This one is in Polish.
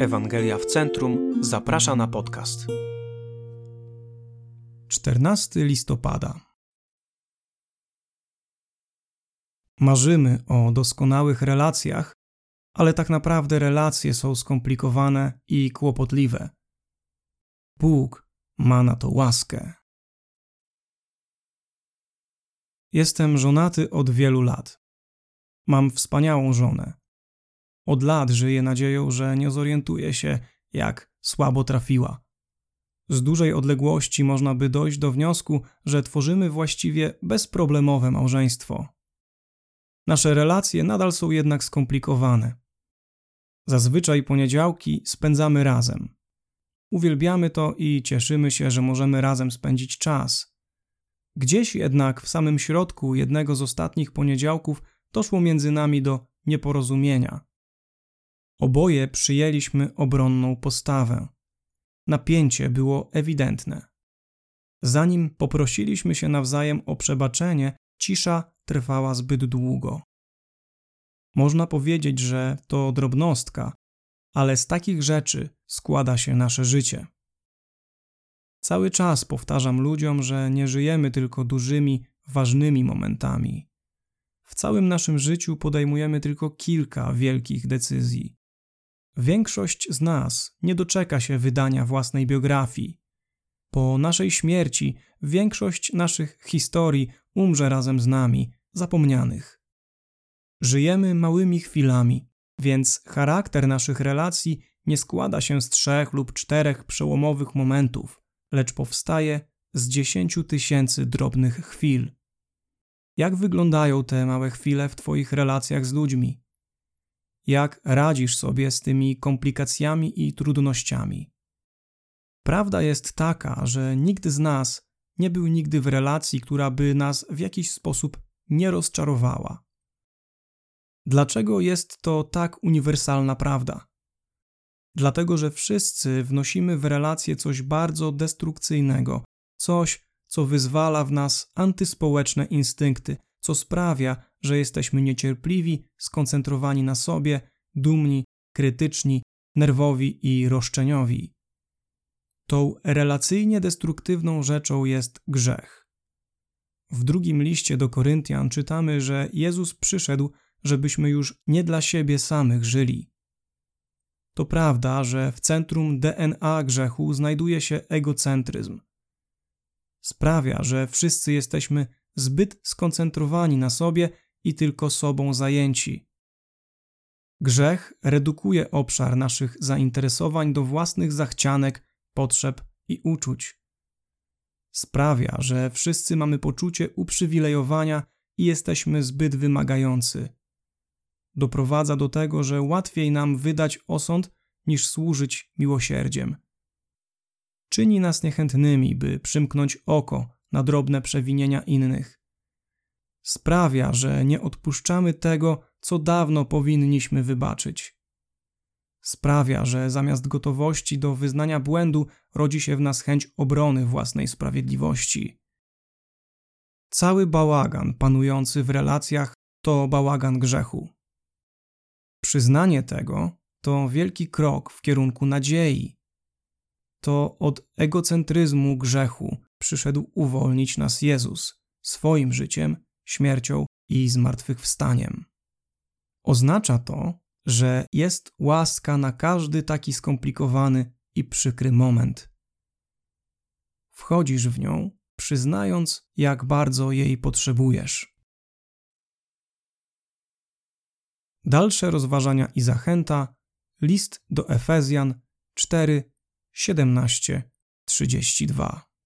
Ewangelia w Centrum zaprasza na podcast. 14 listopada. Marzymy o doskonałych relacjach, ale tak naprawdę relacje są skomplikowane i kłopotliwe. Bóg ma na to łaskę. Jestem żonaty od wielu lat. Mam wspaniałą żonę. Od lat żyję nadzieją, że nie zorientuje się, jak słabo trafiła. Z dużej odległości można by dojść do wniosku, że tworzymy właściwie bezproblemowe małżeństwo. Nasze relacje nadal są jednak skomplikowane. Zazwyczaj poniedziałki spędzamy razem. Uwielbiamy to i cieszymy się, że możemy razem spędzić czas. Gdzieś jednak w samym środku jednego z ostatnich poniedziałków doszło między nami do nieporozumienia. Oboje przyjęliśmy obronną postawę. Napięcie było ewidentne. Zanim poprosiliśmy się nawzajem o przebaczenie, cisza trwała zbyt długo. Można powiedzieć, że to drobnostka, ale z takich rzeczy składa się nasze życie. Cały czas powtarzam ludziom, że nie żyjemy tylko dużymi, ważnymi momentami. W całym naszym życiu podejmujemy tylko kilka wielkich decyzji. Większość z nas nie doczeka się wydania własnej biografii. Po naszej śmierci większość naszych historii umrze razem z nami, zapomnianych. Żyjemy małymi chwilami, więc charakter naszych relacji nie składa się z trzech lub czterech przełomowych momentów, lecz powstaje z dziesięciu tysięcy drobnych chwil. Jak wyglądają te małe chwile w Twoich relacjach z ludźmi? Jak radzisz sobie z tymi komplikacjami i trudnościami. Prawda jest taka, że nikt z nas nie był nigdy w relacji, która by nas w jakiś sposób nie rozczarowała. Dlaczego jest to tak uniwersalna prawda? Dlatego, że wszyscy wnosimy w relacje coś bardzo destrukcyjnego, coś, co wyzwala w nas antyspołeczne instynkty, co sprawia, że jesteśmy niecierpliwi, skoncentrowani na sobie, dumni, krytyczni, nerwowi i roszczeniowi. Tą relacyjnie destruktywną rzeczą jest grzech. W drugim liście do Koryntian czytamy, że Jezus przyszedł, żebyśmy już nie dla siebie samych żyli. To prawda, że w centrum DNA grzechu znajduje się egocentryzm. Sprawia, że wszyscy jesteśmy zbyt skoncentrowani na sobie i tylko sobą zajęci. Grzech redukuje obszar naszych zainteresowań do własnych zachcianek, potrzeb i uczuć. Sprawia, że wszyscy mamy poczucie uprzywilejowania i jesteśmy zbyt wymagający. Doprowadza do tego, że łatwiej nam wydać osąd niż służyć miłosierdziem. Czyni nas niechętnymi, by przymknąć oko na drobne przewinienia innych. Sprawia, że nie odpuszczamy tego, co dawno powinniśmy wybaczyć. Sprawia, że zamiast gotowości do wyznania błędu rodzi się w nas chęć obrony własnej sprawiedliwości. Cały bałagan panujący w relacjach to bałagan grzechu. Przyznanie tego to wielki krok w kierunku nadziei. To od egocentryzmu grzechu przyszedł uwolnić nas Jezus swoim życiem, śmiercią i zmartwychwstaniem. Oznacza to, że jest łaska na każdy taki skomplikowany i przykry moment. Wchodzisz w nią, przyznając, jak bardzo jej potrzebujesz. Dalsze rozważania i zachęta list do Efezjan 4, 17, 32.